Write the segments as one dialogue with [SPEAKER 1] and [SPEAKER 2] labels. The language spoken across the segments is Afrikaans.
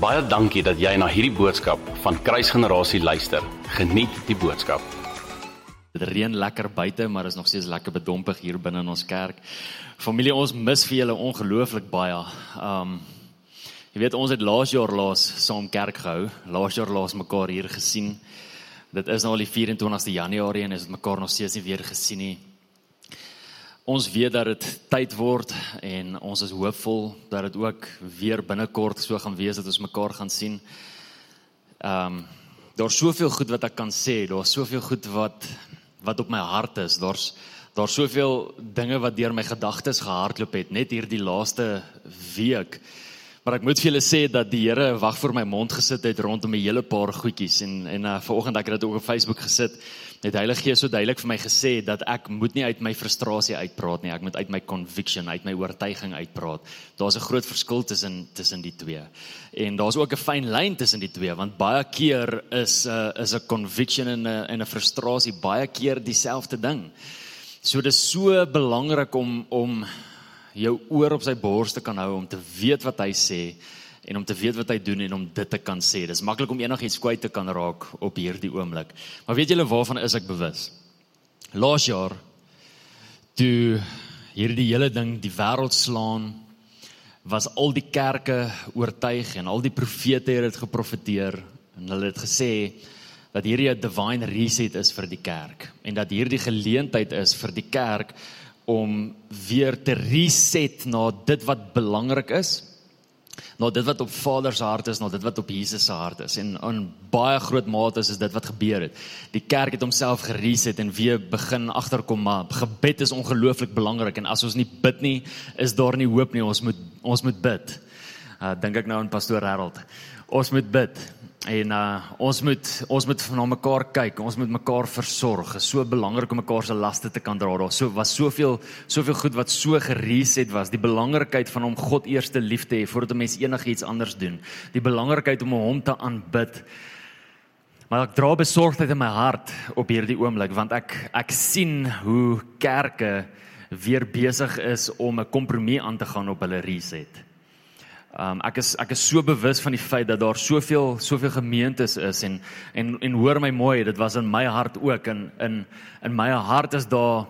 [SPEAKER 1] Baie dankie dat jy na hierdie boodskap van Kruisgenerasie luister. Geniet die boodskap.
[SPEAKER 2] Dit reën lekker buite, maar is nog steeds lekker bedompig hier binne in ons kerk. Familie, ons mis vir julle ongelooflik baie. Um jy weet ons het laas jaar laas saam kerk gehou. Laas jaar laas mekaar hier gesien. Dit is nou al die 24ste Januarie en is dit mekaar nog steeds nie weer gesien nie. Ons weet dat dit tyd word en ons is hoopvol dat dit ook weer binnekort so gaan wees dat ons mekaar gaan sien. Ehm um, daar's soveel goed wat ek kan sê, daar's soveel goed wat wat op my hart is. Daar's daar's soveel dinge wat deur my gedagtes gehardloop het net hierdie laaste week. Maar ek moet vir julle sê dat die Here wag vir my mond gesit het rondom 'n hele paar goedjies en en uh, vanoggend ek het dit ook op Facebook gesit. Het Heilige Gees so duidelik vir my gesê dat ek moet nie uit my frustrasie uitpraat nie, ek moet uit my conviction, uit my oortuiging uitpraat. Daar's 'n groot verskil tussen tussen die twee. En daar's ook 'n fyn lyn tussen die twee want baie keer is 'n uh, is 'n conviction en 'n en 'n frustrasie baie keer dieselfde ding. So dis so belangrik om om jou oor op sy bors te kan hou om te weet wat hy sê en om te weet wat hy doen en om dit te kan sê. Dis maklik om enigiets kwyt te kan raak op hierdie oomblik. Maar weet julle waarvan is ek bewus? Laas jaar toe hierdie hele ding die wêreld slaan was al die kerke oortuig en al die profete het dit geprofeteer en hulle het gesê dat hierdie 'n divine reset is vir die kerk en dat hierdie geleentheid is vir die kerk om weer te reset na dit wat belangrik is. Na dit wat op Vader se hart is, na dit wat op Jesus se hart is. En in baie groot mate is dit wat gebeur het. Die kerk het homself gereset en weer begin agterkom maar gebed is ongelooflik belangrik en as ons nie bid nie, is daar nie hoop nie. Ons moet ons moet bid. Uh dink ek nou aan pastoor Harold. Ons moet bid. En uh ons moet ons moet na mekaar kyk. Ons moet mekaar versorg. Dit is so belangrik om mekaar se laste te kan dra. Daar so was soveel soveel goed wat so gereset was. Die belangrikheid van om God eers te lief te hê voordat 'n mens enigiets anders doen. Die belangrikheid om hom te aanbid. Maar ek dra besorgdheid in my hart op hierdie oomblik want ek ek sien hoe kerke weer besig is om 'n kompromie aan te gaan op hulle reset. Um ek is ek is so bewus van die feit dat daar soveel soveel gemeentes is en en en hoor my mooi, dit was in my hart ook in in in my hart is daar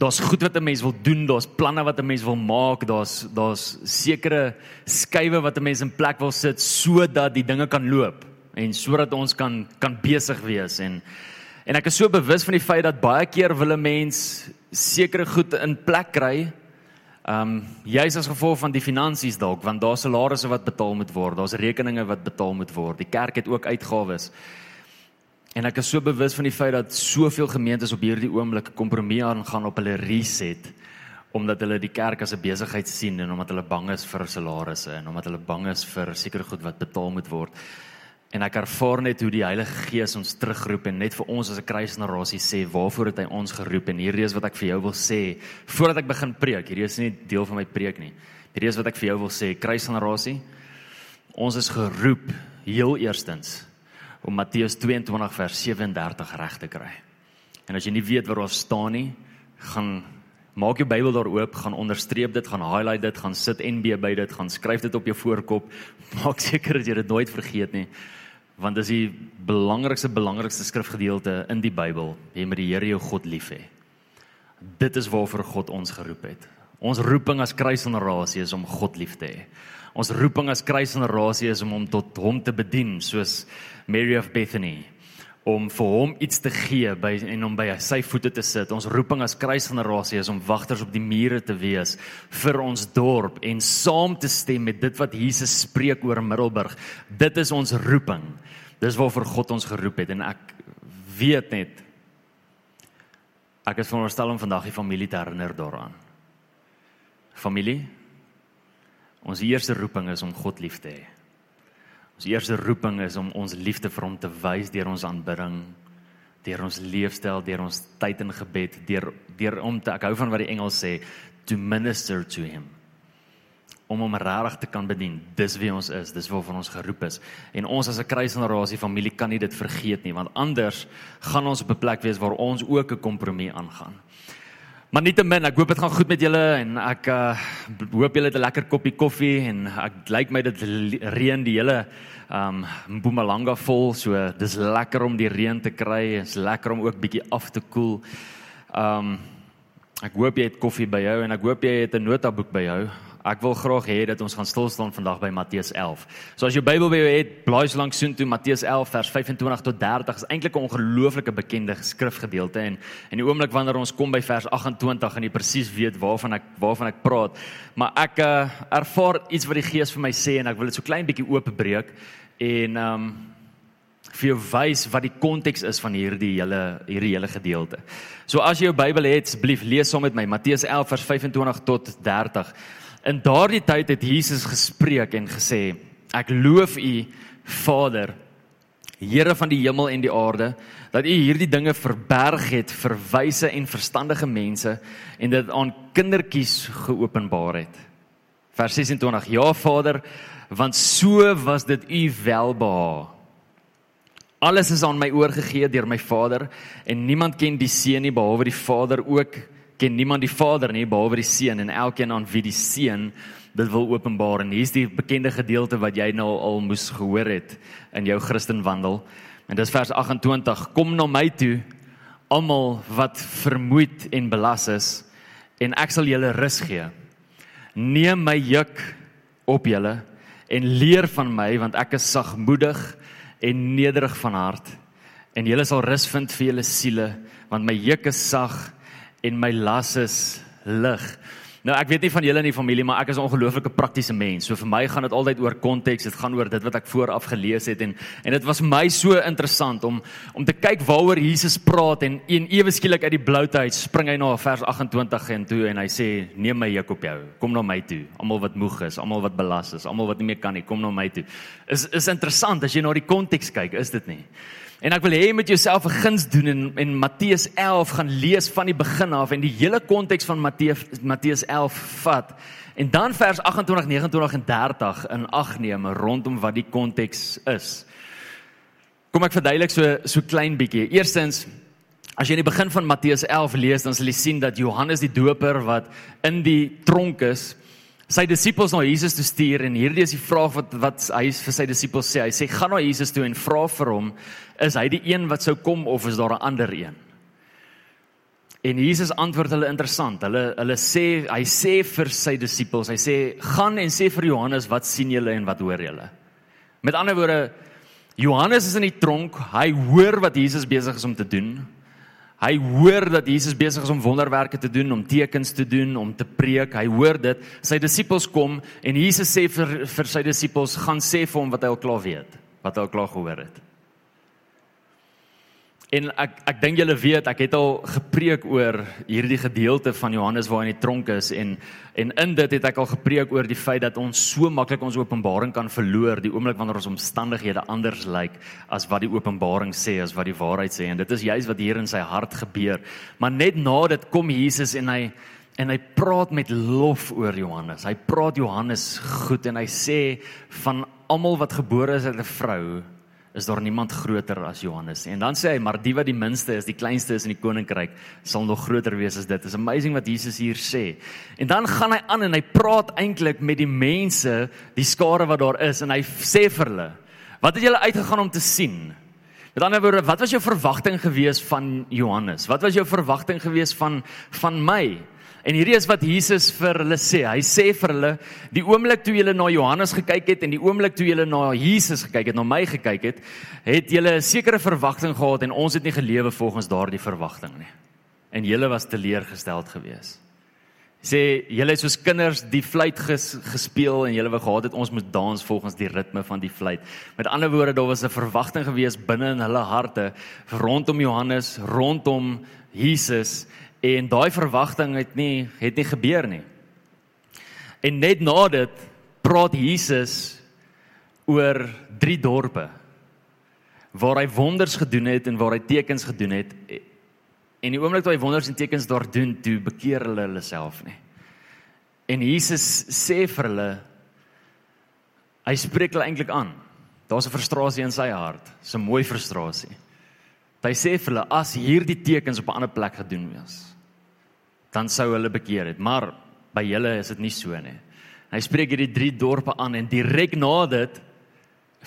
[SPEAKER 2] daar's goed wat 'n mens wil doen, daar's planne wat 'n mens wil maak, daar's daar's sekere skuwe wat 'n mens in plek wil sit sodat die dinge kan loop en sodat ons kan kan besig wees en en ek is so bewus van die feit dat baie keer wil 'n mens sekere goed in plek kry Ehm um, jy's as gevolg van die finansies dalk want daar's salarisse wat betaal moet word, daar's rekeninge wat betaal moet word. Die kerk het ook uitgawes. En ek is so bewus van die feit dat soveel gemeentes op hierdie oomblik kompromie aangaan op hulle reset omdat hulle die kerk as 'n besigheid sien en omdat hulle bang is vir salarisse en omdat hulle bang is vir sekere goed wat betaal moet word. En ek ervaar net hoe die Heilige Gees ons terugroep en net vir ons as 'n kruisgenerasie sê waarvoor het hy ons geroep en hierdie is wat ek vir jou wil sê voordat ek begin preek. Hierdie is nie deel van my preek nie. Hierdie is wat ek vir jou wil sê, kruisgenerasie. Ons is geroep heel eerstens om Matteus 22 vers 37 reg te kry. En as jy nie weet waar ons staan nie, gaan maak jou Bybel daar oop, gaan onderstreep dit, gaan highlight dit, gaan sit NB by dit, gaan skryf dit op jou voorkop. Maak seker dat jy dit nooit vergeet nie want dis die belangrikste belangrikste skrifgedeelte in die Bybel. Jy moet die Here jou God lief hê. Dit is waarvoor God ons geroep het. Ons roeping as kruisgenerasie is om God lief te hê. Ons roeping as kruisgenerasie is om hom tot hom te bedien soos Mary of Bethany om vir hom iets te gee by en om by sy voete te sit. Ons roeping as kruisgenerasie is om wagters op die mure te wees vir ons dorp en saam te stem met dit wat Jesus spreek oor Middelburg. Dit is ons roeping. Dis waarvoor God ons geroep het en ek weet net ek is veronderstel om vandag die familie te herinner daaraan. Familie, ons eerste roeping is om God lief te hê. Ons eerste roeping is om ons liefde vir hom te wys deur ons aanbidding, deur ons leefstyl, deur ons tyd in gebed, deur deur om te ek hou van wat die engel sê, to minister to him. Om hom regtig te kan bedien. Dis wie ons is, dis waarvan ons geroep is. En ons as 'n kruisgenerasie familie kan nie dit vergeet nie, want anders gaan ons op 'n plek wees waar ons ook 'n kompromie aangaan. Maar nietemin, ek hoop dit gaan goed met julle en ek uh hoop julle het 'n lekker koppie koffie en ek lyk my dit reën die hele um Mpumalanga vol, so dis lekker om die reën te kry. Is lekker om ook bietjie af te koel. Um ek hoop jy het koffie by jou en ek hoop jy het 'n notaboek by jou. Ek wil graag hê dat ons gaan stil staan vandag by Matteus 11. So as jy Bybel by jou het, blaai so lank soontoe Matteus 11 vers 25 tot 30 is eintlik 'n ongelooflike bekende skrifgedeelte en in die oomblik wanneer ons kom by vers 28 en jy presies weet waarvan ek waarvan ek praat, maar ek uh, ervaar iets wat die Gees vir my sê en ek wil dit so klein bietjie oopbreek en um vir jou wys wat die konteks is van hierdie hele hierdie hele gedeelte. So as jy jou Bybel het, asseblief lees saam met my Matteus 11 vers 25 tot 30. In daardie tyd het Jesus gespreek en gesê: Ek loof U, Vader, Here van die hemel en die aarde, dat U hierdie dinge verberg het vir wyse en verstandige mense en dit aan kindertjies geopenbaar het. Vers 26: Ja, Vader, want so was dit U welbehae. Alles is aan my oorgegee deur my Vader en niemand ken die Seun nie behalwe die Vader ook ken niemand die Vader nie behalwe die Seun en elkeen aan wie die Seun dit wil openbaar. En hier's die bekende gedeelte wat jy nou al moes gehoor het in jou Christenwandel. En dis vers 28 kom na my toe almal wat vermoeid en belas is en ek sal julle rus gee. Neem my juk op julle en leer van my want ek is sagmoedig en nederig van hart. En julle sal rus vind vir julle siele want my juk is sag en my las is lig. Nou ek weet nie van julle in die familie maar ek is 'n ongelooflike praktiese mens. So vir my gaan dit altyd oor konteks. Dit gaan oor dit wat ek vooraf gelees het en en dit was vir my so interessant om om te kyk waaroor Jesus praat en een ewe skielik uit die bloute uit spring hy na vers 28 en toe en hy sê neem my juk op jou. Kom na my toe. Almal wat moeg is, almal wat belas is, almal wat nie meer kan nie, kom na my toe. Is is interessant as jy na die konteks kyk, is dit nie? En ek wil hê jy moet jouself 'n guns doen en en Matteus 11 gaan lees van die begin af en die hele konteks van Matteus Matteus 11 vat. En dan vers 28, 29 en 30 in ag neem rondom wat die konteks is. Kom ek verduidelik so so klein bietjie. Eerstens As jy in die begin van Matteus 11 lees, dan sal jy sien dat Johannes die Doper wat in die tronk is, sy disippels na Jesus toe stuur en hierdie is die vraag wat wat hy vir sy disippels sê. Hy sê gaan na Jesus toe en vra vir hom, is hy die een wat sou kom of is daar 'n ander een? En Jesus antwoord hulle interessant. Hulle hulle sê hy sê vir sy disippels, hy sê gaan en sê vir Johannes wat sien julle en wat hoor julle? Met ander woorde Johannes is in die tronk, hy hoor wat Jesus besig is om te doen. Hy hoor dat Jesus besig is om wonderwerke te doen, om tekens te doen, om te preek. Hy hoor dit. Sy disippels kom en Jesus sê vir vir sy disippels, gaan sê vir hom wat hy al klaar weet, wat hy al klaar gehoor het. En ek ek dink julle weet ek het al gepreek oor hierdie gedeelte van Johannes waar hy in die tronk is en en in dit het ek al gepreek oor die feit dat ons so maklik ons openbaring kan verloor die oomblik wanneer ons omstandighede anders lyk as wat die openbaring sê as wat die waarheid sê en dit is juist wat hier in sy hart gebeur. Maar net na dit kom Jesus en hy en hy praat met lof oor Johannes. Hy praat Johannes goed en hy sê van almal wat gebore is uit 'n vrou is daar niemand groter as Johannes. En dan sê hy, maar die wat die minste is, die kleinste is in die koninkryk, sal nog groter wees as dit. Is amazing wat Jesus hier sê. En dan gaan hy aan en hy praat eintlik met die mense, die skare wat daar is en hy sê vir hulle, "Wat het julle uitgegaan om te sien?" Met ander woorde, wat was jou verwagting gewees van Johannes? Wat was jou verwagting gewees van van my? En hierdie is wat Jesus vir hulle sê. Hy sê vir hulle, die oomblik toe julle na Johannes gekyk het en die oomblik toe julle na Jesus gekyk het, na my gekyk het, het julle 'n sekere verwagting gehad en ons het nie gelewe volgens daardie verwagting nie. En julle was teleurgesteld geweest. Sê julle het soos kinders die fluit ges, gespeel en julle wou gehad het ons moet dans volgens die ritme van die fluit. Met ander woorde, daar was 'n verwagting geweest binne in hulle harte rondom Johannes, rondom Jesus En daai verwagting het nie het nie gebeur nie. En net na dit praat Jesus oor drie dorpe waar hy wonders gedoen het en waar hy tekens gedoen het. En die oomblik toe hy wonders en tekens daar doen, toe bekeer hulle hulle self nie. En Jesus sê vir hulle hy spreek hulle eintlik aan. Daar's 'n frustrasie in sy hart, 'n mooi frustrasie. Hy sê vir hulle as hierdie tekens op 'n ander plek gedoen was, dan sou hulle bekeer het. Maar by julle is dit nie so nie. Hy spreek hierdie drie dorpe aan en direk na dit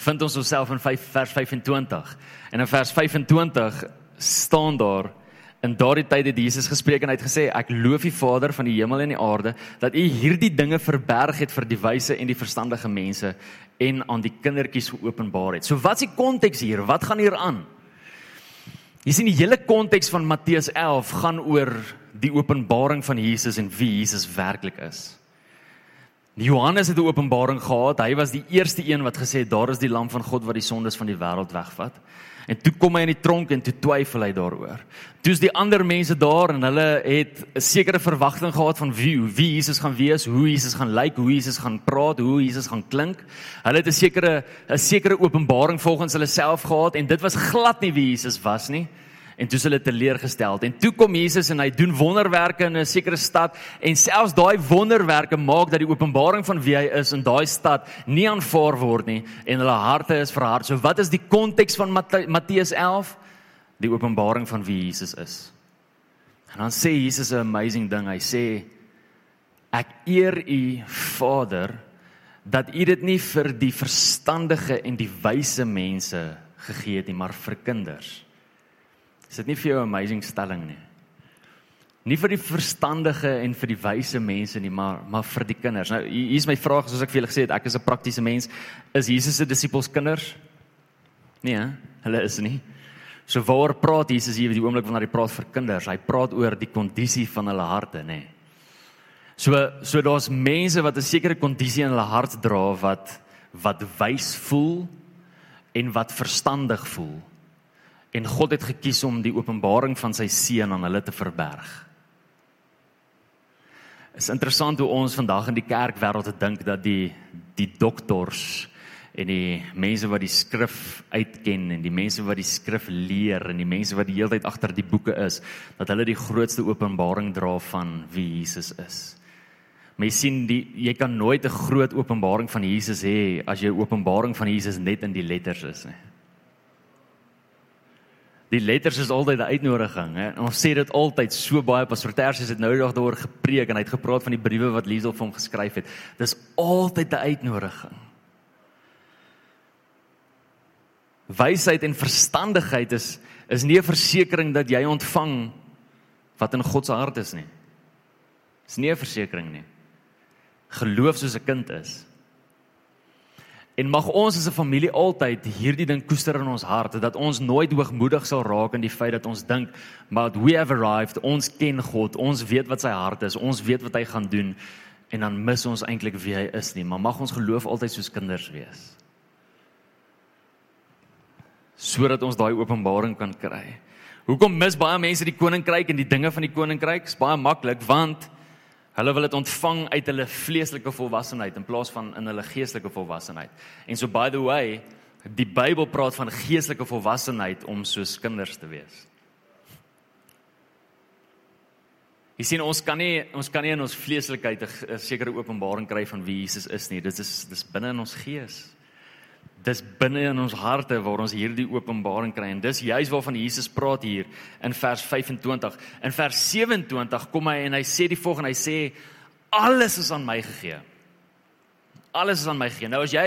[SPEAKER 2] vind ons onsself in 5 vers 25. En in vers 25 staan daar in daardie tyd het Jesus gespreek en hy het gesê ek loof die Vader van die hemel en die aarde dat u hierdie dinge verberg het vir die wyse en die verstandige mense en aan die kindertjies geopenbaar het. So wat is die konteks hier? Wat gaan hier aan? Jy sien die hele konteks van Matteus 11 gaan oor die openbaring van Jesus en wie Jesus werklik is. Johannes het 'n openbaring gehad. Hy was die eerste een wat gesê het daar is die lam van God wat die sondes van die wêreld wegvat. En toe kom hy in die tronk en toe twyfel hy daaroor. Toe's die ander mense daar en hulle het 'n sekere verwagting gehad van wie wie Jesus gaan wees, hoe Jesus gaan lyk, hoe Jesus gaan praat, hoe Jesus gaan klink. Hulle het 'n sekere 'n sekere openbaring volgens hulle self gehad en dit was glad nie wie Jesus was nie en toe is hulle teleurgesteld en toe kom Jesus en hy doen wonderwerke in 'n sekere stad en selfs daai wonderwerke maak dat die openbaring van wie hy is in daai stad nie aanvaar word nie en hulle harte is verhard. So wat is die konteks van Matteus 11? Die openbaring van wie Jesus is. En dan sê Jesus 'n amazing ding. Hy sê ek eer u Vader dat u dit nie vir die verstandige en die wyse mense gegee het nie, maar vir kinders. Is dit nie vir jou 'n amazing stelling nie? Nie vir die verstandige en vir die wyse mense nie, maar maar vir die kinders. Nou hier is my vraag soos ek vir julle gesê het, ek is 'n praktiese mens. Is Jesus se disippels kinders? Nee, he? hulle is nie. So waar praat Jesus hier die oomblik wanneer hy praat vir kinders? Hy praat oor die kondisie van hulle harte, nê. So so daar's mense wat 'n sekere kondisie in hulle hart dra wat wat wys voel en wat verstandig voel en God het gekies om die openbaring van sy seun aan hulle te verberg. Dit is interessant hoe ons vandag in die kerkwêreld dink dat die die doktors en die mense wat die skrif uitken en die mense wat die skrif leer en die mense wat die hele tyd agter die boeke is, dat hulle die grootste openbaring dra van wie Jesus is. Jy sien die jy kan nooit 'n groot openbaring van Jesus hê as 'n openbaring van Jesus net in die letters is nie. Die letters is altyd 'n uitnodiging, hè. Ons sê dit altyd so baie pas Verters het nou die dag daaroor gepreek en hy het gepraat van die briewe wat Liesel vir hom geskryf het. Dis altyd 'n uitnodiging. Wysheid en verstandigheid is is nie 'n versekering dat jy ontvang wat in God se hart is nie. Dis nie 'n versekering nie. Geloof soos 'n kind is. En mag ons as 'n familie altyd hierdie ding koester in ons harte dat ons nooit hoogmoedig sal raak in die feit dat ons dink maar we have arrived, ons ken God, ons weet wat sy hart is, ons weet wat hy gaan doen en dan mis ons eintlik wie hy is nie, maar mag ons geloof altyd soos kinders wees. Sodat ons daai openbaring kan kry. Hoekom mis baie mense die koninkryk en die dinge van die koninkryk? Dit is baie maklik want Hulle wil dit ontvang uit hulle vleeslike volwassenheid in plaas van in hulle geestelike volwassenheid. En so by the way, die Bybel praat van geestelike volwassenheid om soos kinders te wees. Jy sien ons kan nie ons kan nie in ons vleeslikheid 'n sekere openbaring kry van wie Jesus is nie. Dit is dis binne in ons gees dis binne in ons harte waar ons hierdie openbaring kry en dis juis waarvan Jesus praat hier in vers 25. In vers 27 kom hy en hy sê die volgende, hy sê alles is aan my gegee. Alles is aan my gegee. Nou as jy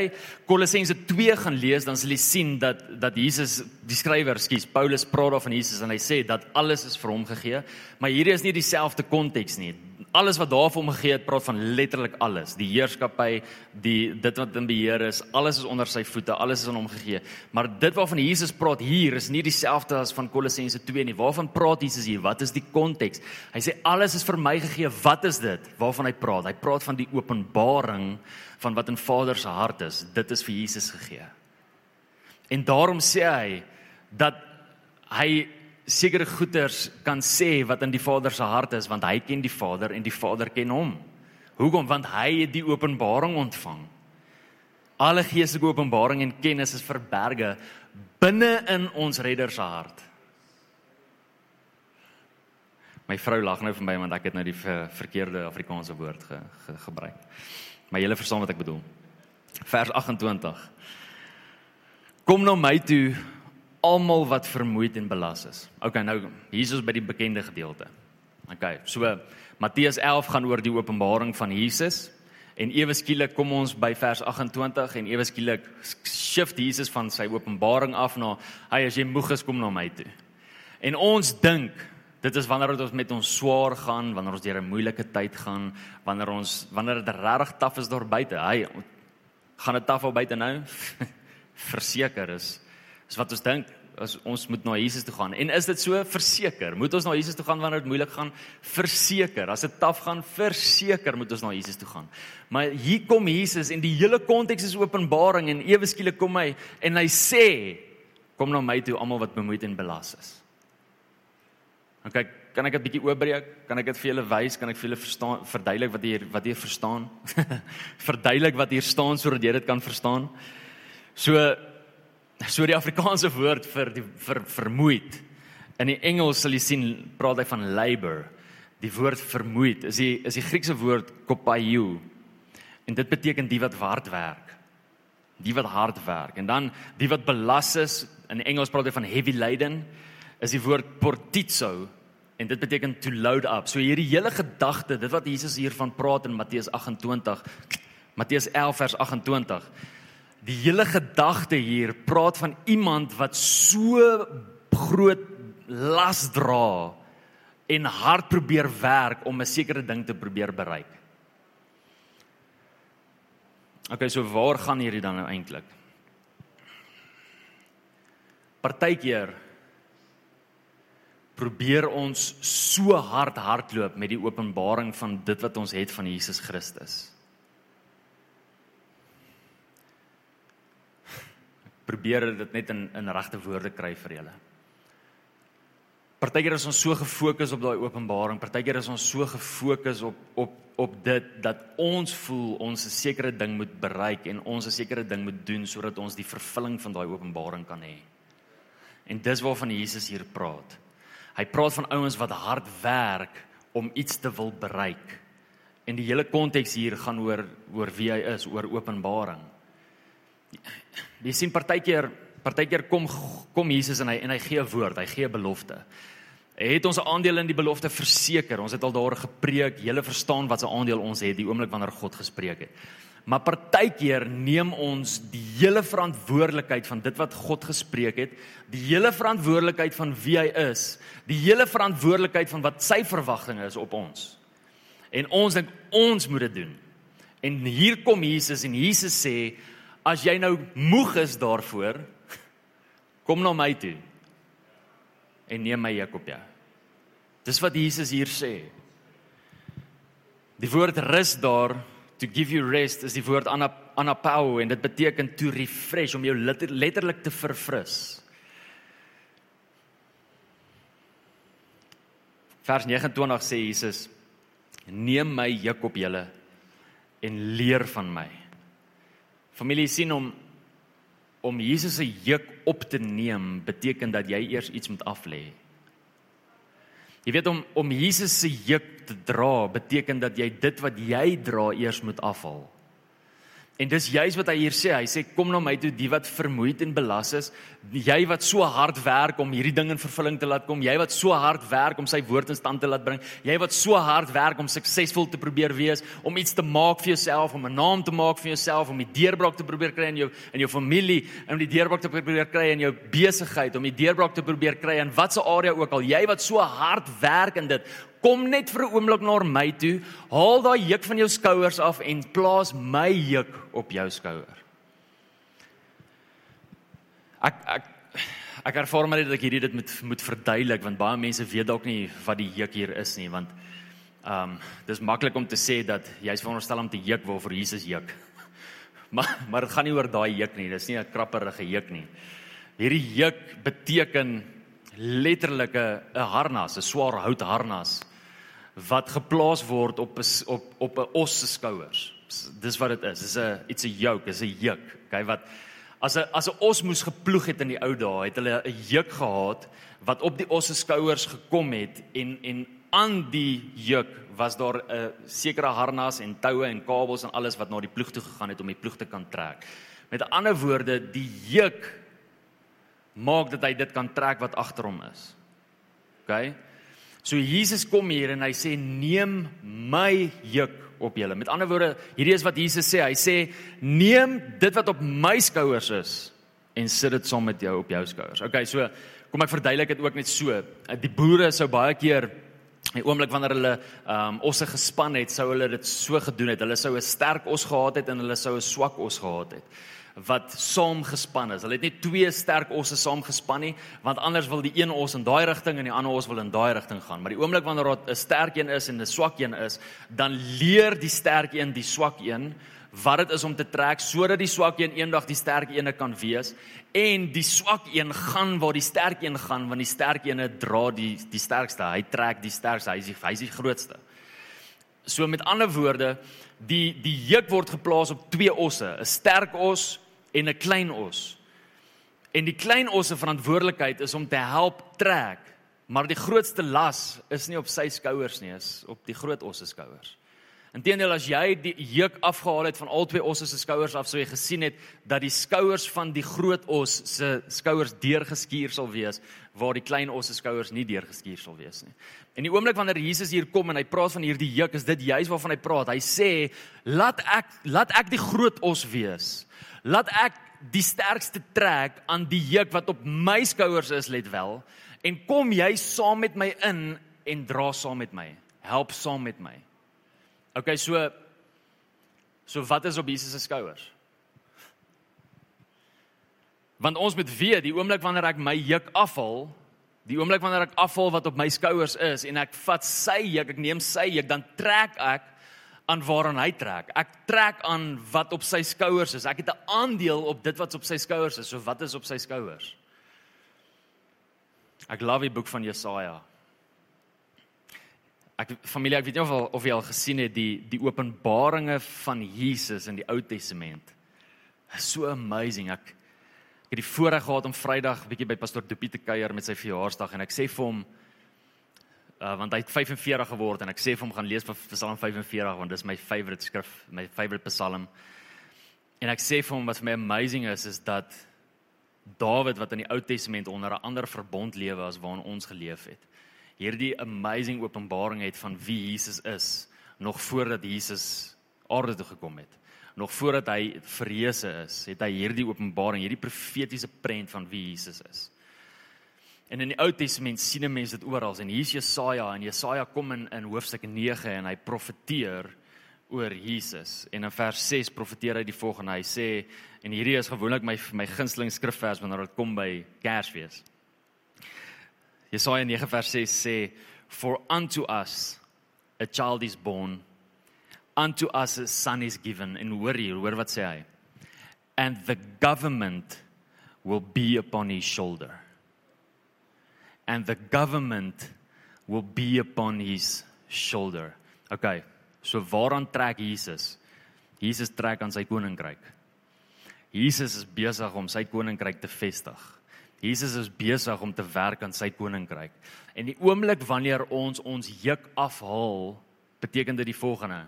[SPEAKER 2] Kolossense 2 gaan lees, dan sal jy sien dat dat Jesus, die skrywer, skus, Paulus praat daar van Jesus en hy sê dat alles is vir hom gegee, maar hierdie is nie dieselfde konteks nie alles wat daar vir hom gegee het, praat van letterlik alles. Die heerskappy, die dit wat in beheer is, alles is onder sy voete, alles is aan hom gegee. Maar dit waarvan Jesus praat hier is nie dieselfde as van Kolossense 2 nie. Waarvan praat Jesus hier? Wat is die konteks? Hy sê alles is vir my gegee. Wat is dit? Waarvan hy praat? Hy praat van die openbaring van wat in Vader se hart is. Dit is vir Jesus gegee. En daarom sê hy dat hy sekere goeders kan sê wat in die Vader se hart is want hy ken die Vader en die Vader ken hom. Hoekom? Want hy het die openbaring ontvang. Alle geestelike openbaring en kennis is verberge binne in ons Redder se hart. My vrou lag nou vir my want ek het nou die verkeerde Afrikaanse woord ge, ge, gebruik. Maar julle verstaan wat ek bedoel. Vers 28. Kom na nou my toe almal wat vermoeid en belas is. OK, nou hier is ons by die bekende gedeelte. OK, so Matteus 11 gaan oor die openbaring van Jesus. En ewe skielik kom ons by vers 28 en ewe skielik shift Jesus van sy openbaring af na hy as jy moeg is kom na my toe. En ons dink dit is wanneer dit ons met ons swaar gaan, wanneer ons deur 'n moeilike tyd gaan, wanneer ons wanneer dit regtig taaf is daar buite. Hy gaan dit taaf al buite nou. Verseker is is wat ons dink as ons moet na Jesus toe gaan. En is dit so verseker? Moet ons na Jesus toe gaan wanneer dit moeilik gaan? Verseker. As dit taaf gaan, verseker moet ons na Jesus toe gaan. Maar hier kom Jesus en die hele konteks is Openbaring en ewe skielik kom hy en hy sê kom na my toe almal wat bemoeid en belas is. En kyk, kan ek 'n bietjie oopbreek? Kan ek dit vir julle wys? Kan ek vir julle verstaan verduidelik wat hier wat hier verstaan? verduidelik wat hier staan sodat jy dit kan verstaan. So So die Afrikaanse woord vir die vir vermoeid. In die Engels sal jy sien praat hy van labor. Die woord vermoeid is die is die Griekse woord kopaiou. En dit beteken die wat hard werk. Die wat hard werk. En dan die wat belas is, in Engels praat hy van heavy laden, is die woord portizo en dit beteken to load up. So hierdie hele gedagte, dit wat Jesus hiervan praat in Matteus 28, Matteus 11 vers 28 Die hele gedagte hier praat van iemand wat so groot las dra en hard probeer werk om 'n sekere ding te probeer bereik. Okay, so waar gaan hierdie dan nou eintlik? Partykeer probeer ons so hard hardloop met die openbaring van dit wat ons het van Jesus Christus. Probeer dit net in in regte woorde kry vir julle. Partykeer is ons so gefokus op daai openbaring, partykeer is ons so gefokus op op op dit dat ons voel ons 'n sekere ding moet bereik en ons 'n sekere ding moet doen sodat ons die vervulling van daai openbaring kan hê. En dis waarvan Jesus hier praat. Hy praat van ouens wat hard werk om iets te wil bereik. En die hele konteks hier gaan oor oor wie hy is, oor openbaring. Jy sien partykeer partykeer kom kom Jesus en hy en hy gee 'n woord, hy gee 'n belofte. Hy het ons aandeel in die belofte verseker. Ons het al daar gepreek, julle verstaan wat se aandeel ons het die oomblik wanneer God gespreek het. Maar partykeer neem ons die hele verantwoordelikheid van dit wat God gespreek het, die hele verantwoordelikheid van wie hy is, die hele verantwoordelikheid van wat sy verwagtinge is op ons. En ons dink ons moet dit doen. En hier kom Jesus en Jesus sê as jy nou moeg is daarvoor, kom na my toe en neem my juk op jou. Dis wat Jesus hier sê. Die woord rus daar to give you rest is die woord anapau en dit beteken to refresh om jou letterlik te verfris. Vers 29 sê Jesus: Neem my juk op julle en leer van my. Familie sien om om Jesus se juk op te neem beteken dat jy eers iets moet aflê. Jy weet om om Jesus se juk te dra beteken dat jy dit wat jy dra eers moet afhaal. En dis juis wat hy hier sê. Hy sê kom na my toe die wat vermoeid en belas is, jy wat so hard werk om hierdie ding in vervulling te laat kom, jy wat so hard werk om sy woord in stand te laat bring, jy wat so hard werk om suksesvol te probeer wees, om iets te maak vir jouself, om 'n naam te maak vir jouself, om die deurbraak te probeer kry in jou in jou familie, om die deurbraak te probeer kry in jou besigheid, om die deurbraak te probeer kry in watter area ook al, jy wat so hard werk in dit, kom net vir 'n oomblik na my toe, haal daai juk van jou skouers af en plaas my juk op jou skouer. Ek ek ek ervaar maar dat ek hierdie dit moet moet verduidelik want baie mense weet dalk nie wat die juk hier is nie want ehm um, dis maklik om te sê dat jy's veronderstel om te juk waarvoor Jesus juk. Maar maar dit gaan nie oor daai juk nie, dis nie 'n krapperige juk nie. Hierdie juk beteken letterlik 'n harnas, 'n swaar hout harnas wat geplaas word op op op 'n os se skouers. Dis wat dit is. Dis 'n it's a yoke, is 'n juk. Okay, wat as 'n as 'n os moes geploeg het in die ou dae, het hulle 'n juk gehad wat op die os se skouers gekom het en en aan die juk was daar 'n sekere harnas en toue en kabels en alles wat na die ploeg toe gegaan het om die ploeg te kan trek. Met ander woorde, die juk maak dat hy dit kan trek wat agter hom is. OK? So Jesus kom hier en hy sê neem my juk op julle. Met ander woorde, hierdie is wat Jesus sê. Hy sê neem dit wat op my skouers is en sit dit saam met jou op jou skouers. Okay, so kom ek verduidelik dit ook net so. Die boere sou baie keer die oomblik wanneer hulle ehm um, osse gespan het, sou hulle dit so gedoen het. Hulle sou 'n sterk os gehad het en hulle sou 'n swak os gehad het wat saam gespan is. Hulle het net twee sterk osse saam gespan nie, want anders wil die een os in daai rigting en die ander os wil in daai rigting gaan. Maar die oomblik wanneer daar 'n sterk een is en 'n swak een is, dan leer die sterk een die swak een wat dit is om te trek sodat die swak een eendag die sterk een kan wees en die swak een gaan waar die sterk een gaan want die sterk een dra die die sterkste hy trek die sterkste hy is die, hy is die grootste so met ander woorde die die juk word geplaas op twee osse 'n sterk os en 'n klein os en die klein os se verantwoordelikheid is om te help trek maar die grootste las is nie op sy skouers nie is op die groot os se skouers Inteendeel as jy die juk afgehaal het van al twee osse se skouers af, sou jy gesien het dat die skouers van die groot os se skouers deurgeskuur sal wees waar die klein os se skouers nie deurgeskuur sal wees nie. En die oomblik wanneer Jesus hier kom en hy praat van hierdie juk, is dit juis waarvan hy praat. Hy sê, "Laat ek laat ek die groot os wees. Laat ek die sterkste trek aan die juk wat op my skouers is, let wel, en kom jy saam met my in en dra saam met my. Help saam met my." Okay, so so wat is op Jesus se skouers? Want ons moet weet, die oomblik wanneer ek my juk afhaal, die oomblik wanneer ek afhaal wat op my skouers is en ek vat sy juk, ek neem sy juk, dan trek ek aan waaraan hy trek. Ek trek aan wat op sy skouers is. Ek het 'n aandeel op dit wat op sy skouers is. So wat is op sy skouers? Ek love die boek van Jesaja ek familie ek weet nie of al, of jy al gesien het die die openbaringe van Jesus in die Ou Testament. So amazing. Ek ek het die voorreg gehad om Vrydag bietjie by pastoor Dopie te kuier met sy verjaarsdag en ek sê vir hom uh, want hy het 45 geword en ek sê vir hom gaan lees van Psalm 45 want dis my favourite skrif, my favourite Psalm. En ek sê vir hom wat vir my amazing is is dat Dawid wat in die Ou Testament onder 'n ander verbond lewe as waarin ons geleef het hierdie amazing openbaring het van wie Jesus is nog voordat Jesus aarde toe gekom het. Nog voordat hy verreëse is, het hy hierdie openbaring, hierdie profetiese prent van wie Jesus is. En in die Ou Testament sien mense dit oral en hier's Jesaja en Jesaja kom in in hoofstuk 9 en hy profeteer oor Jesus. En in vers 6 profeteer hy die volgende. Hy sê en hierdie is gewoonlik my my gunsteling skrifvers wanneer dit kom by Kersfees. Jesaja 9 vers 6 sê for unto us a child is born unto us a son is given en hoor hier hoor wat sê hy and the government will be upon his shoulder and the government will be upon his shoulder okay so waaraan trek Jesus Jesus trek aan sy koninkryk Jesus is besig om sy koninkryk te vestig Jesus is besig om te werk aan sy koninkryk. En die oomblik wanneer ons ons juk afhaal, beteken dit die volgende.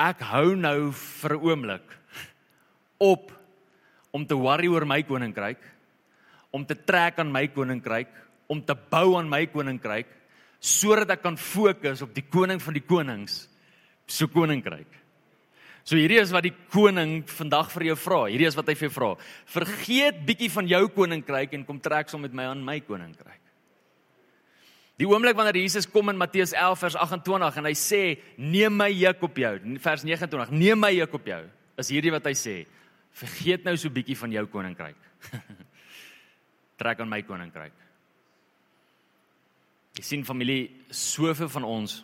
[SPEAKER 2] Ek hou nou vir 'n oomblik op om te worry oor my koninkryk, om te trek aan my koninkryk, om te bou aan my koninkryk sodat ek kan fokus op die koning van die konings, so koninkryk. So hierdie is wat die koning vandag vir jou vra. Hierdie is wat hy vir jou vra. Vergeet bietjie van jou koninkryk en kom trek saam met my aan my koninkryk. Die oomblik wanneer Jesus kom in Matteus 11 vers 28 en hy sê neem my juk op jou, vers 29, neem my juk op jou. Is hierdie wat hy sê? Vergeet nou so bietjie van jou koninkryk. trek aan my koninkryk. Jy sien familie, soveel van ons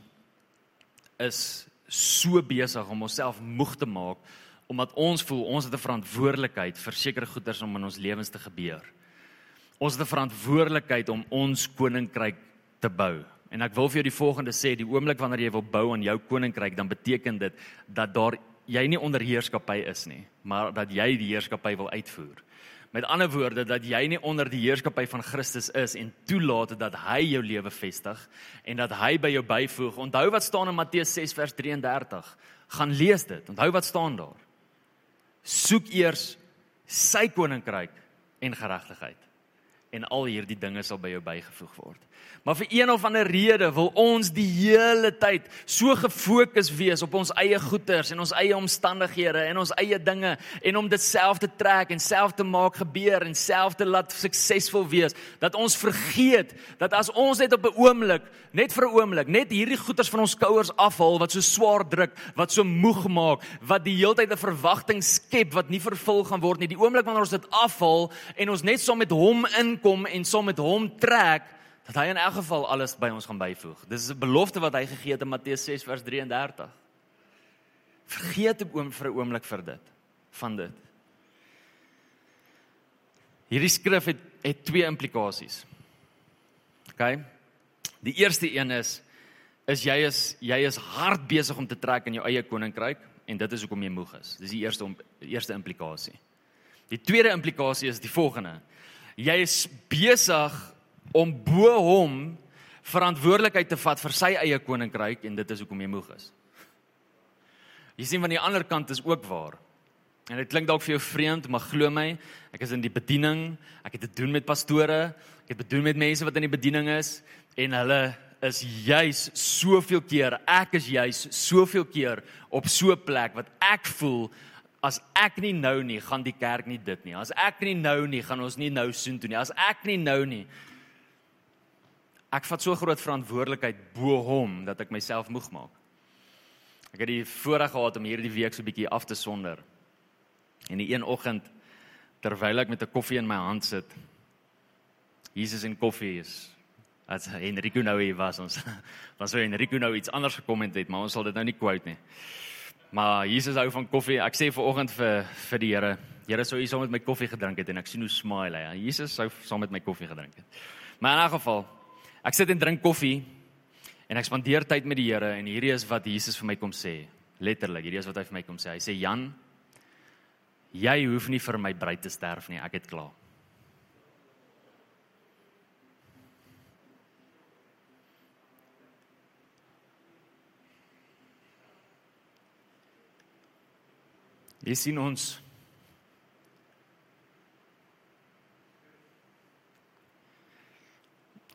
[SPEAKER 2] is so besig om onsself moeg te maak omdat ons voel ons het 'n verantwoordelikheid vir sekere goeders om in ons lewens te gebeur. Ons het 'n verantwoordelikheid om ons koninkryk te bou. En ek wil vir jou die volgende sê, die oomblik wanneer jy wil bou aan jou koninkryk, dan beteken dit dat daar jy nie onder heerskappy is nie, maar dat jy die heerskappy wil uitvoer. Met ander woorde dat jy nie onder die heerskappy van Christus is en toelaat dat hy jou lewe vestig en dat hy by jou byvoeg. Onthou wat staan in Matteus 6 vers 33. Gaan lees dit. Onthou wat staan daar. Soek eers sy koninkryk en geregtigheid en al hierdie dinge sal by jou bygevoeg word. Maar vir een of ander rede wil ons die hele tyd so gefokus wees op ons eie goeders en ons eie omstandighede en ons eie dinge en om dit self te trek en self te maak gebeur en self te laat suksesvol wees dat ons vergeet dat as ons net op 'n oomblik, net vir 'n oomblik, net hierdie goeders van ons skouers afhaal wat so swaar druk, wat so moeg maak, wat die hele tyd 'n verwagting skep wat nie vervul gaan word nie. Die oomblik wanneer ons dit afhaal en ons net saam met hom inkom en saam met hom trek dat hy in elk geval alles by ons gaan byvoeg. Dis 'n belofte wat hy gegee het in Matteus 6 vers 33. Vergeet op oom vir 'n oomblik vir dit van dit. Hierdie skrif het het twee implikasies. OK. Die eerste een is is jy is jy is hard besig om te trek in jou eie koninkryk en dit is hoekom jy moeg is. Dis die eerste eerste implikasie. Die tweede implikasie is die volgende. Jy is besig om bo hom verantwoordelikheid te vat vir sy eie koninkryk en dit is hoekom hy moeg is. Jy sien van die ander kant is ook waar. En dit klink dalk vir jou vreemd, maar glo my, ek is in die bediening, ek het te doen met pastore, ek het te doen met mense wat in die bediening is en hulle is juis soveel keer, ek is juis soveel keer op so 'n plek wat ek voel as ek nie nou nie, gaan die kerk nie dit nie. As ek nie nou nie, gaan ons nie nou soen toe nie. As ek nie nou nie, ek vat so groot verantwoordelikheid bo hom dat ek myself moeg maak. Ek het die voorreg gehad om hierdie week so 'n bietjie af te sonder. En die een oggend terwyl ek met 'n koffie in my hand sit, Jesus en koffie is as Enrico nou hier was ons was so Enrico nou iets anders gekom het, maar ons sal dit nou nie quote nie. Maar Jesus hou van koffie. Ek sê ver oggend vir vir die Here, Here sou u saam met my koffie gedrink het en ek sien hoe smile hy. Jesus sou saam met my koffie gedrink het. Maar in 'n geval Ek sit en drink koffie en ek spandeer tyd met die Here en hierdie is wat Jesus vir my kom sê. Letterlik, hierdie is wat hy vir my kom sê. Hy sê Jan, jy hoef nie vir my bruid te sterf nie, ek het klaar. Jy sien ons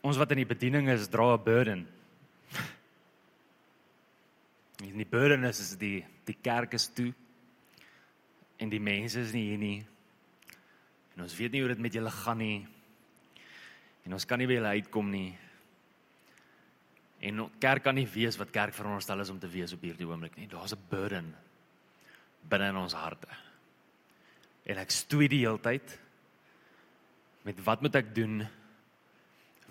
[SPEAKER 2] ons wat in die bediening is, dra 'n burden. En die burden is, is die die kerk is toe en die mense is nie hier nie. En ons weet nie hoe dit met julle gaan nie. En ons kan nie by julle uitkom nie. En kerk kan nie weet wat kerk veronderstel is om te wees op hierdie oomblik nie. Daar's 'n burden binne in ons harte. En ek stoei die hele tyd met wat moet ek doen?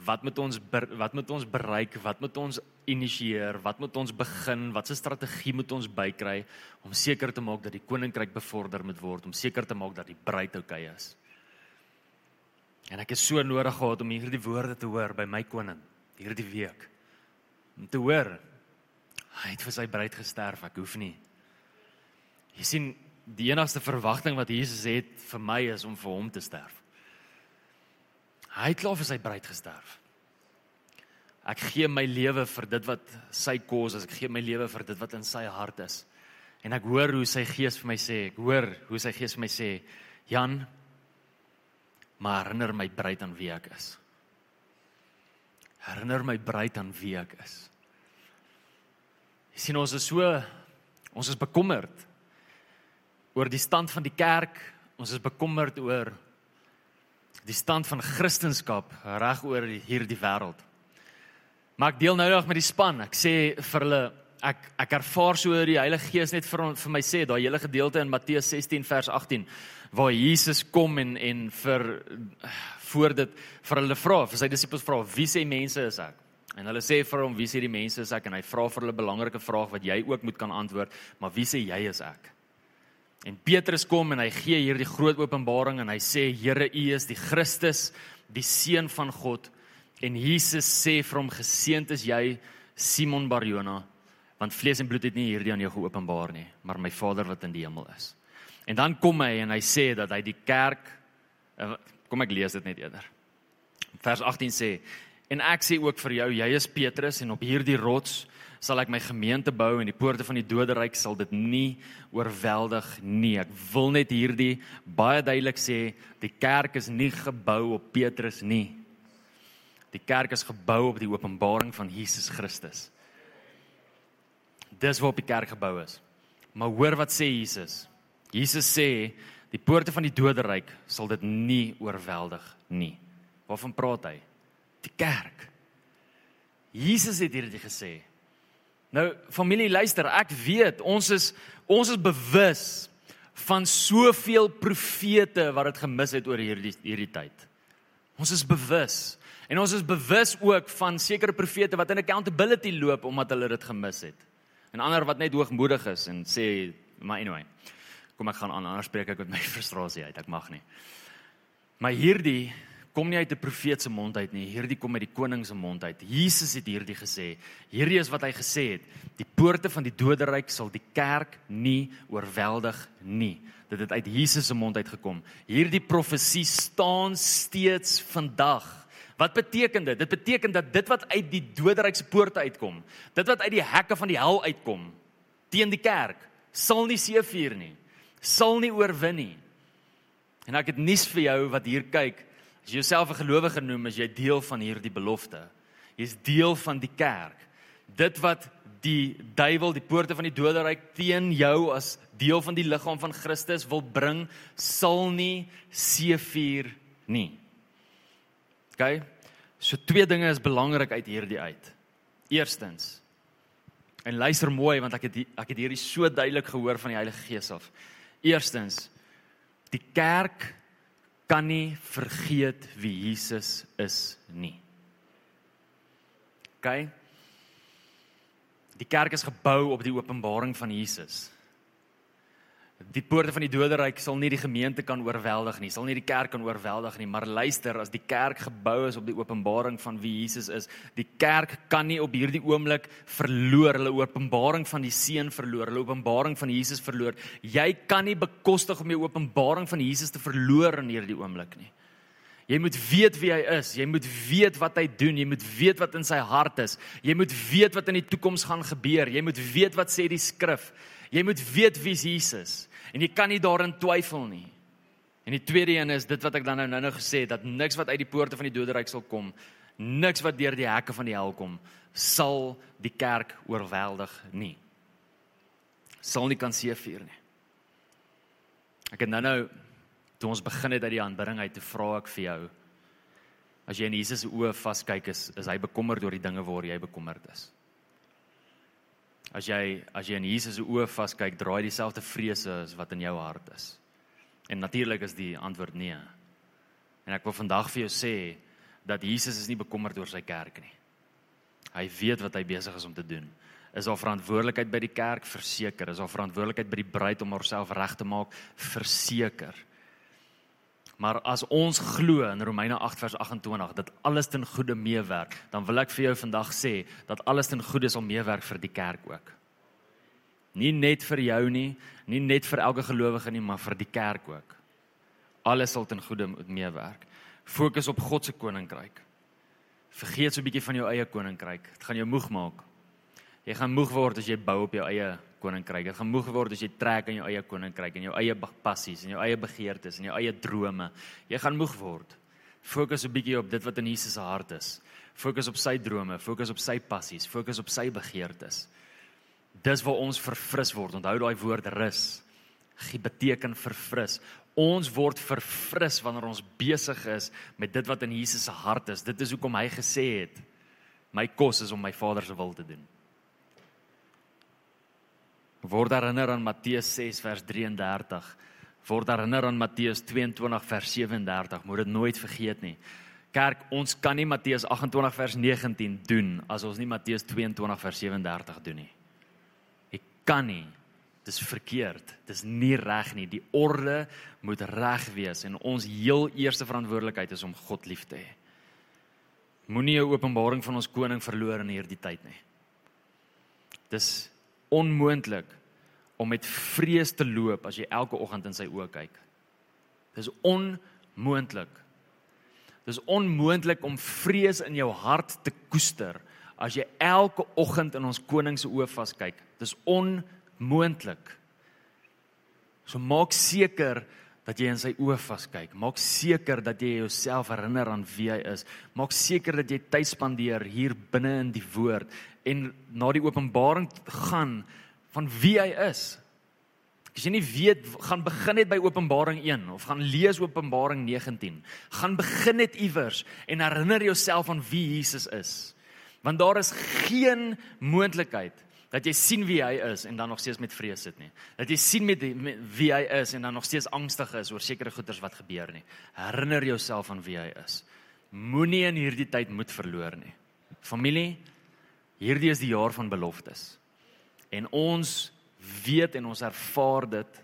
[SPEAKER 2] Wat moet ons wat moet ons bereik? Wat moet ons initieer? Wat moet ons begin? Watse strategie moet ons bykry om seker te maak dat die koninkryk bevorder moet word, om seker te maak dat die bruid oukei is? En ek is so nodig gehad om hierdie woorde te hoor by my koning hierdie week. Om te hoor hy het vir sy bruid gesterf, ek hoef nie. Jy sien, die enigste verwagting wat Jesus het vir my is om vir hom te sterf. Hy het klaar vir sy bruid gesterf. Ek gee my lewe vir dit wat sy kos is. Ek gee my lewe vir dit wat in sy hart is. En ek hoor hoe sy gees vir my sê, ek hoor hoe sy gees vir my sê, Jan, maar herinner my bruid aan wie ek is. Herinner my bruid aan wie ek is. Jy sien ons is so ons is bekommerd oor die stand van die kerk. Ons is bekommerd oor die stand van Christendom reg oor hierdie wêreld. Maar ek deel nou nog met die span. Ek sê vir hulle ek ek ervaar so die Heilige Gees net vir vir my sê daai hele gedeelte in Matteus 16 vers 18 waar Jesus kom en en vir voor dit vir hulle vra, vir sy disippels vra, wie sê mense is ek? En hulle sê vir hom, wie sê die mense is ek? En hy vra vir hulle 'n belangrike vraag wat jy ook moet kan antwoord, maar wie sê jy is ek? En Petrus kom en hy gee hierdie groot openbaring en hy sê Here U is die Christus, die seun van God. En Jesus sê vir hom geseënd is jy Simon Barjona, want vlees en bloed het nie hierdie aan jou geopenbaar nie, maar my Vader wat in die hemel is. En dan kom hy en hy sê dat hy die kerk eh, kom ek lees dit net eerder. Vers 18 sê en ek sê ook vir jou jy is Petrus en op hierdie rots sal ek my gemeente bou en die poorte van die doderyk sal dit nie oorweldig nie. Ek wil net hierdie baie duidelik sê, die kerk is nie gebou op Petrus nie. Die kerk is gebou op die openbaring van Jesus Christus. Dis waarop die kerk gebou is. Maar hoor wat sê Jesus? Jesus sê die poorte van die doderyk sal dit nie oorweldig nie. Waarvan praat hy? Die kerk. Jesus het hierdie gesê. Nou familie luister, ek weet ons is ons is bewus van soveel profete wat dit gemis het oor hierdie hierdie tyd. Ons is bewus en ons is bewus ook van sekere profete wat in accountability loop omdat hulle dit gemis het. En ander wat net hoogmoedig is en sê maar anyway. Kom ek gaan aan anders spreek ek met my frustrasie uit. Ek mag nie. Maar hierdie kom nie uit 'n profeet se mond uit nie. Hierdie kom uit die koning se mond uit. Jesus het hierdie gesê. Hierdie is wat hy gesê het. Die poorte van die doderyk sal die kerk nie oorweldig nie. Dit het uit Jesus se mond uitgekom. Hierdie profesie staan steeds vandag. Wat beteken dit? Dit beteken dat dit wat uit die doderyk se poorte uitkom, dit wat uit die hekke van die hel uitkom teen die kerk, sal nie seëvier nie. Sal nie oorwin nie. En ek het nuus vir jou wat hier kyk. As jy jouself 'n gelowige noem, is jy deel van hierdie belofte. Jy's deel van die kerk. Dit wat die duiwel, die poorte van die doderyk teen jou as deel van die liggaam van Christus wil bring, sal nie seëvier nie. OK? So twee dinge is belangrik uit hierdie uit. Eerstens En luister mooi want ek het ek het hierdie so duidelik gehoor van die Heilige Gees af. Eerstens die kerk kan nie vergeet wie Jesus is nie. OK? Die kerk is gebou op die openbaring van Jesus. Die poorte van die doderyk sal nie die gemeente kan oorweldig nie, sal nie die kerk kan oorweldig nie, maar luister, as die kerk gebou is op die openbaring van wie Jesus is, die kerk kan nie op hierdie oomblik verloor, hulle openbaring van die seun verloor, hulle openbaring van Jesus verloor. Jy kan nie bekostig om die openbaring van Jesus te verloor in hierdie oomblik nie. Jy moet weet wie hy is, jy moet weet wat hy doen, jy moet weet wat in sy hart is. Jy moet weet wat in die toekoms gaan gebeur. Jy moet weet wat sê die skrif. Jy moet weet wie Jesus en jy kan nie daarin twyfel nie. En die tweede een is dit wat ek dan nou nou gesê het dat niks wat uit die poorte van die doderyk sal kom, niks wat deur die hekke van die hel kom, sal die kerk oorweldig nie. Sal nie kan seëvier nie. Ek het nou nou toe ons begin het uit die aanbidding uit te vra ek vir jou as jy in Jesus se oë vaskyk is is hy bekommerd oor die dinge waar jy bekommerd is. As jy as jy in Jesus se oë vaskyk, draai dieselfde vrese as wat in jou hart is. En natuurlik is die antwoord nee. En ek wil vandag vir jou sê dat Jesus is nie bekommerd oor sy kerk nie. Hy weet wat hy besig is om te doen. Is daar verantwoordelikheid by die kerk verseker? Is daar verantwoordelikheid by die bruid om haarself reg te maak verseker? Maar as ons glo in Romeine 8 vers 28 dat alles ten goeie meewerk, dan wil ek vir jou vandag sê dat alles ten goeie sal meewerk vir die kerk ook. Nie net vir jou nie, nie net vir elke gelowige nie, maar vir die kerk ook. Alles sal ten goeie moet meewerk. Fokus op God se koninkryk. Vergeet so 'n bietjie van jou eie koninkryk. Dit gaan jou moeg maak. Jy gaan moeg word as jy bou op jou eie koninkryk. Jy gaan moeg word as jy trek in jou eie koninkryk en jou eie passies en jou eie begeertes en jou eie drome. Jy gaan moeg word. Fokus 'n bietjie op dit wat in Jesus se hart is. Fokus op sy drome, fokus op sy passies, fokus op sy begeertes. Dis waar ons verfris word. Onthou daai woord rus. Gie beteken verfris. Ons word verfris wanneer ons besig is met dit wat in Jesus se hart is. Dit is hoekom hy gesê het: "My kos is om my Vader se wil te doen." Word herinner aan Matteus 6 vers 33 word herinner aan Matteus 22 vers 37 moet dit nooit vergeet nie. Kerk ons kan nie Matteus 28 vers 19 doen as ons nie Matteus 22 vers 37 doen nie. Ek kan nie. Dis verkeerd. Dis nie reg nie. Die orde moet reg wees en ons heel eerste verantwoordelikheid is om God lief te hê. Moenie 'n openbaring van ons koning verloor in hierdie tyd nie. Dis onmoontlik om met vrees te loop as jy elke oggend in sy oë kyk. Dis onmoontlik. Dis onmoontlik om vrees in jou hart te koester as jy elke oggend in ons koning se oë vaskyk. Dis onmoontlik. So maak seker dat jy in sy oë vaskyk. Maak seker dat jy jouself herinner aan wie hy is. Maak seker dat jy tyd spandeer hier binne in die woord en na die openbaring gaan van wie hy is. As jy nie weet, gaan begin net by Openbaring 1 of gaan lees Openbaring 19. Gaan begin net iewers en herinner jouself aan wie Jesus is. Want daar is geen moontlikheid dat jy sien wie hy is en dan nog steeds met vrees sit nie. Dat jy sien met, met wie hy is en dan nog steeds angstig is oor sekere goeders wat gebeur nie. Herinner jouself aan wie hy is. Moenie in hierdie tyd moed verloor nie. Familie, hierdie is die jaar van beloftes. En ons weet en ons ervaar dit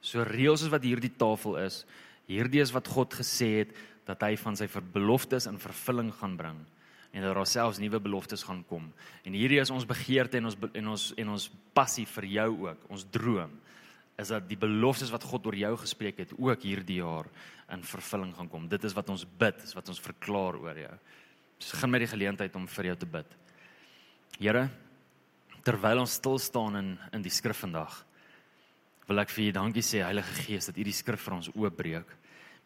[SPEAKER 2] so reëls as wat hierdie tafel is. Hierdie is wat God gesê het dat hy van sy beloftes in vervulling gaan bring en dat daar selfs nuwe beloftes gaan kom. En hierdie is ons begeerte en ons en ons en ons passie vir jou ook, ons droom is dat die beloftes wat God oor jou gespreek het ook hierdie jaar in vervulling gaan kom. Dit is wat ons bid, is wat ons verklaar oor jou. So gaan met die geleentheid om vir jou te bid. Here, terwyl ons stil staan in in die skrif vandag wil ek vir u dankie sê Heilige Gees dat u die skrif vir ons oopbreek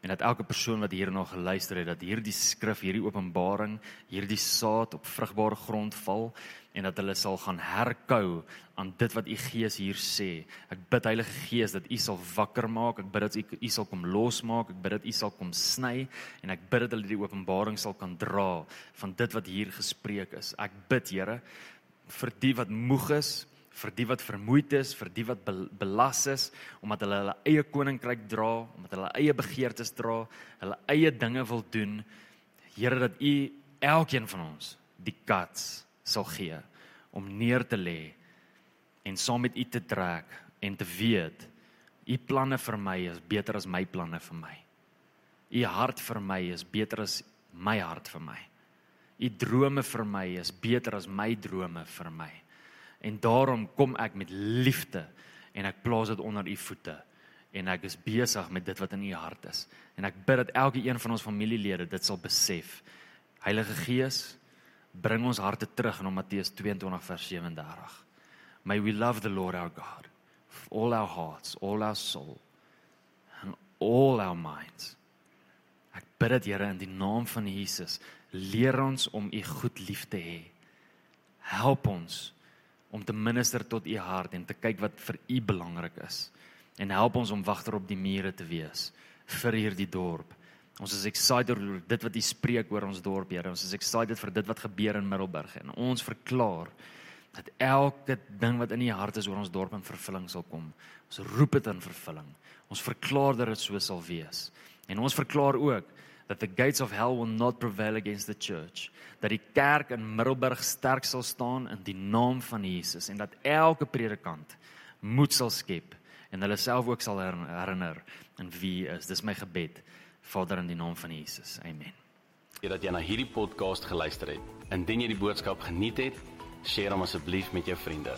[SPEAKER 2] en dat elke persoon wat hierna geluister het dat hierdie skrif hierdie openbaring hierdie saad op vrugbare grond val en dat hulle sal gaan herkou aan dit wat u Gees hier sê. Ek bid Heilige Gees dat u sal wakker maak. Ek bid dat u u sal kom losmaak. Ek bid dat u sal kom sny en ek bid dat hulle die openbaring sal kan dra van dit wat hier gespreek is. Ek bid Here vir die wat moeg is, vir die wat vermoeid is, vir die wat belas is omdat hulle hulle eie koninkryk dra, omdat hulle eie begeertes dra, hulle eie dinge wil doen. Here dat U elkeen van ons die kats sal gee om neer te lê en saam met U te trek en te weet U planne vir my is beter as my planne vir my. U hart vir my is beter as my hart vir my. U drome vir my is beter as my drome vir my. En daarom kom ek met liefde en ek plaas dit onder u voete en ek is besig met dit wat in u hart is. En ek bid dat elke een van ons familielede dit sal besef. Heilige Gees, bring ons harte terug in Matteus 22 vers 37. May we love the Lord our God with all our hearts, all our soul and all our minds. Ek bid dit Here in die naam van Jesus leer ons om u goed lief te hê. Help ons om te minister tot u hart en te kyk wat vir u belangrik is. En help ons om wagter op die mure te wees vir hierdie dorp. Ons is excited oor dit wat u spreek oor ons dorp, Here. Ons is excited vir dit wat gebeur in Middelburg en ons verklaar dat elke ding wat in u hart is oor ons dorp in vervulling sal kom. Ons roep dit in vervulling. Ons verklaar dat dit so sal wees. En ons verklaar ook that the gates of hell will not prevail against the church dat die kerk in Middelburg sterk sal staan in die naam van Jesus en dat elke predikant moed sal skep en hulle self ook sal herinner in wie is. Dis my gebed Vader in die naam van Jesus. Amen.
[SPEAKER 1] Jy dat jy na hierdie podcast geluister het. Indien jy die boodskap geniet het deel hom asseblief met jou vriende